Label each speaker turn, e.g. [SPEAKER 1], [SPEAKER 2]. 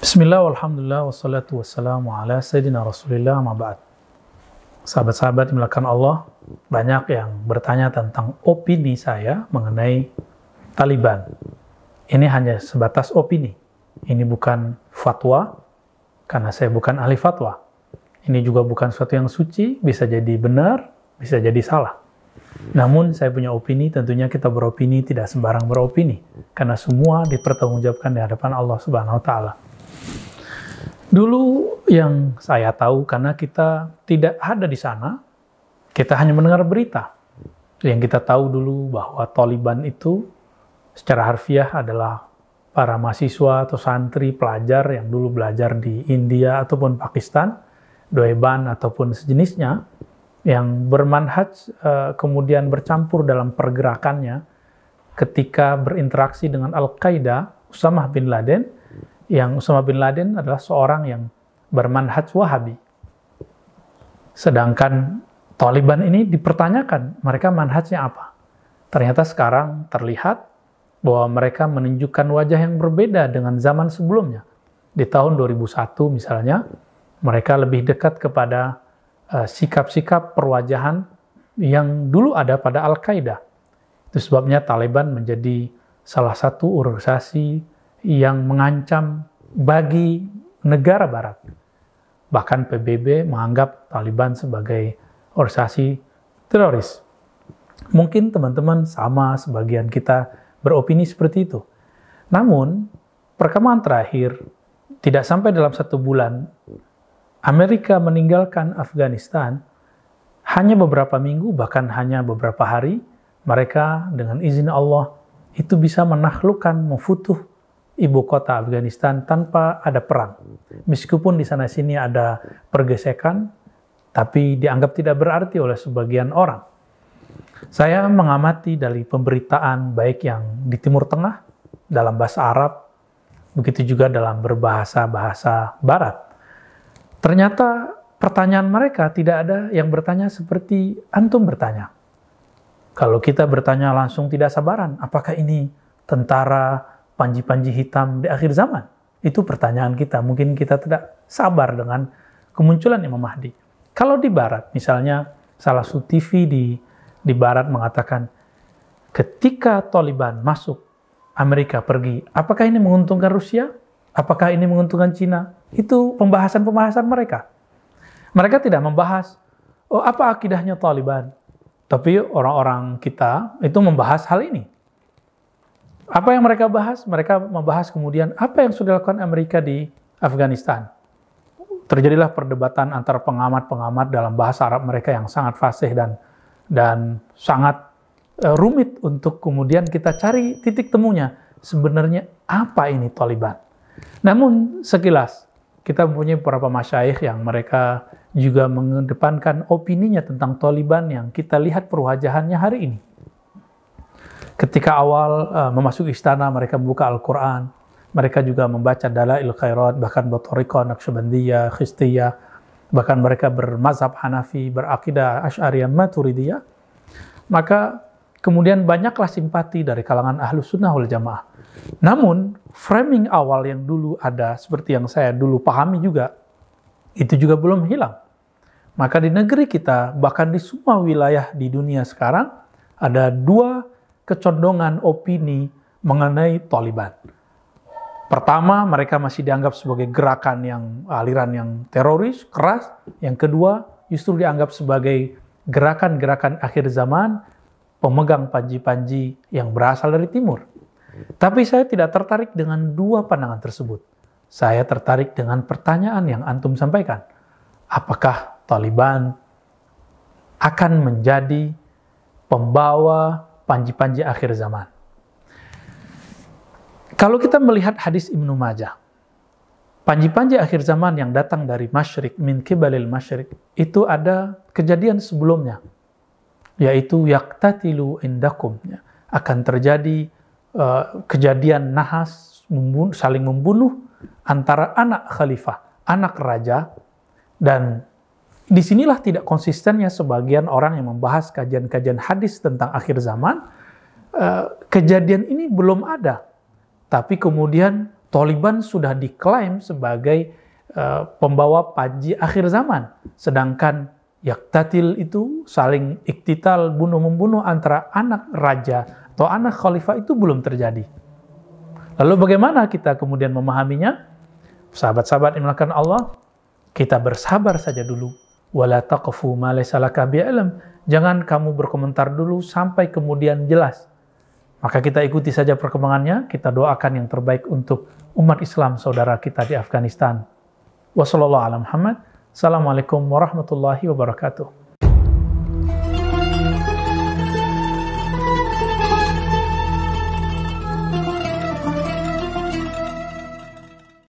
[SPEAKER 1] Bismillah, alhamdulillah, wassalatu wassalamu ala sayyidina rasulillah, ma ba'd. Sahabat-sahabat dimulakan Allah, banyak yang bertanya tentang opini saya mengenai Taliban. Ini hanya sebatas opini. Ini bukan fatwa, karena saya bukan ahli fatwa. Ini juga bukan sesuatu yang suci, bisa jadi benar, bisa jadi salah. Namun saya punya opini, tentunya kita beropini tidak sembarang beropini. Karena semua dipertanggungjawabkan di hadapan Allah Subhanahu wa taala. Dulu yang saya tahu karena kita tidak ada di sana, kita hanya mendengar berita. Yang kita tahu dulu bahwa Taliban itu secara harfiah adalah para mahasiswa atau santri pelajar yang dulu belajar di India ataupun Pakistan, Doeban ataupun sejenisnya yang bermanhaj uh, kemudian bercampur dalam pergerakannya ketika berinteraksi dengan Al-Qaeda, Usamah bin Laden, yang Usama bin Laden adalah seorang yang bermanhaj Wahabi. Sedangkan Taliban ini dipertanyakan mereka manhajnya apa. Ternyata sekarang terlihat bahwa mereka menunjukkan wajah yang berbeda dengan zaman sebelumnya. Di tahun 2001 misalnya, mereka lebih dekat kepada eh, sikap-sikap perwajahan yang dulu ada pada Al-Qaeda. Itu sebabnya Taliban menjadi salah satu organisasi yang mengancam bagi negara barat. Bahkan PBB menganggap Taliban sebagai organisasi teroris. Mungkin teman-teman sama sebagian kita beropini seperti itu. Namun, perkembangan terakhir tidak sampai dalam satu bulan, Amerika meninggalkan Afghanistan hanya beberapa minggu, bahkan hanya beberapa hari, mereka dengan izin Allah itu bisa menaklukkan, memfutuh ibu kota Afghanistan tanpa ada perang. Meskipun di sana sini ada pergesekan, tapi dianggap tidak berarti oleh sebagian orang. Saya mengamati dari pemberitaan baik yang di Timur Tengah dalam bahasa Arab, begitu juga dalam berbahasa-bahasa Barat. Ternyata pertanyaan mereka tidak ada yang bertanya seperti antum bertanya. Kalau kita bertanya langsung tidak sabaran, apakah ini tentara panji-panji hitam di akhir zaman? Itu pertanyaan kita. Mungkin kita tidak sabar dengan kemunculan Imam Mahdi. Kalau di Barat, misalnya salah satu TV di di Barat mengatakan, ketika Taliban masuk, Amerika pergi, apakah ini menguntungkan Rusia? Apakah ini menguntungkan Cina? Itu pembahasan-pembahasan mereka. Mereka tidak membahas, oh apa akidahnya Taliban? Tapi orang-orang kita itu membahas hal ini. Apa yang mereka bahas? Mereka membahas kemudian apa yang sudah dilakukan Amerika di Afghanistan. Terjadilah perdebatan antara pengamat-pengamat dalam bahasa Arab mereka yang sangat fasih dan dan sangat uh, rumit untuk kemudian kita cari titik temunya. Sebenarnya apa ini Taliban? Namun sekilas kita mempunyai beberapa masyaikh yang mereka juga mengedepankan opininya tentang Taliban yang kita lihat perwajahannya hari ini. Ketika awal uh, memasuki istana, mereka membuka Al-Quran. Mereka juga membaca Dalail Khairat, bahkan Batoriko, Naqsyabandiyah, Khistiyah. Bahkan mereka bermazhab Hanafi, berakidah Ash'ariyah, Maturidiyah. Maka kemudian banyaklah simpati dari kalangan ahlu sunnah wal jamaah. Namun, framing awal yang dulu ada, seperti yang saya dulu pahami juga, itu juga belum hilang. Maka di negeri kita, bahkan di semua wilayah di dunia sekarang, ada dua kecondongan opini mengenai Taliban. Pertama, mereka masih dianggap sebagai gerakan yang aliran yang teroris, keras. Yang kedua, justru dianggap sebagai gerakan-gerakan akhir zaman pemegang panji-panji yang berasal dari timur. Tapi saya tidak tertarik dengan dua pandangan tersebut. Saya tertarik dengan pertanyaan yang antum sampaikan. Apakah Taliban akan menjadi pembawa panji-panji akhir zaman. Kalau kita melihat hadis Ibnu Majah, panji-panji akhir zaman yang datang dari masyrik, min kibalil masyrik, itu ada kejadian sebelumnya, yaitu yaktatilu indakum. Ya. Akan terjadi uh, kejadian nahas, membunuh, saling membunuh antara anak khalifah, anak raja, dan di sinilah tidak konsistennya sebagian orang yang membahas kajian-kajian hadis tentang akhir zaman. Uh, kejadian ini belum ada, tapi kemudian Taliban sudah diklaim sebagai uh, pembawa panji akhir zaman, sedangkan yaktatil itu saling iktital bunuh-membunuh antara anak raja atau anak khalifah itu belum terjadi. Lalu bagaimana kita kemudian memahaminya? Sahabat-sahabat yang melakukan Allah, kita bersabar saja dulu. Wala taqfu ma Jangan kamu berkomentar dulu sampai kemudian jelas. Maka kita ikuti saja perkembangannya, kita doakan yang terbaik untuk umat Islam saudara kita di Afghanistan. Wassalamualaikum warahmatullahi wabarakatuh.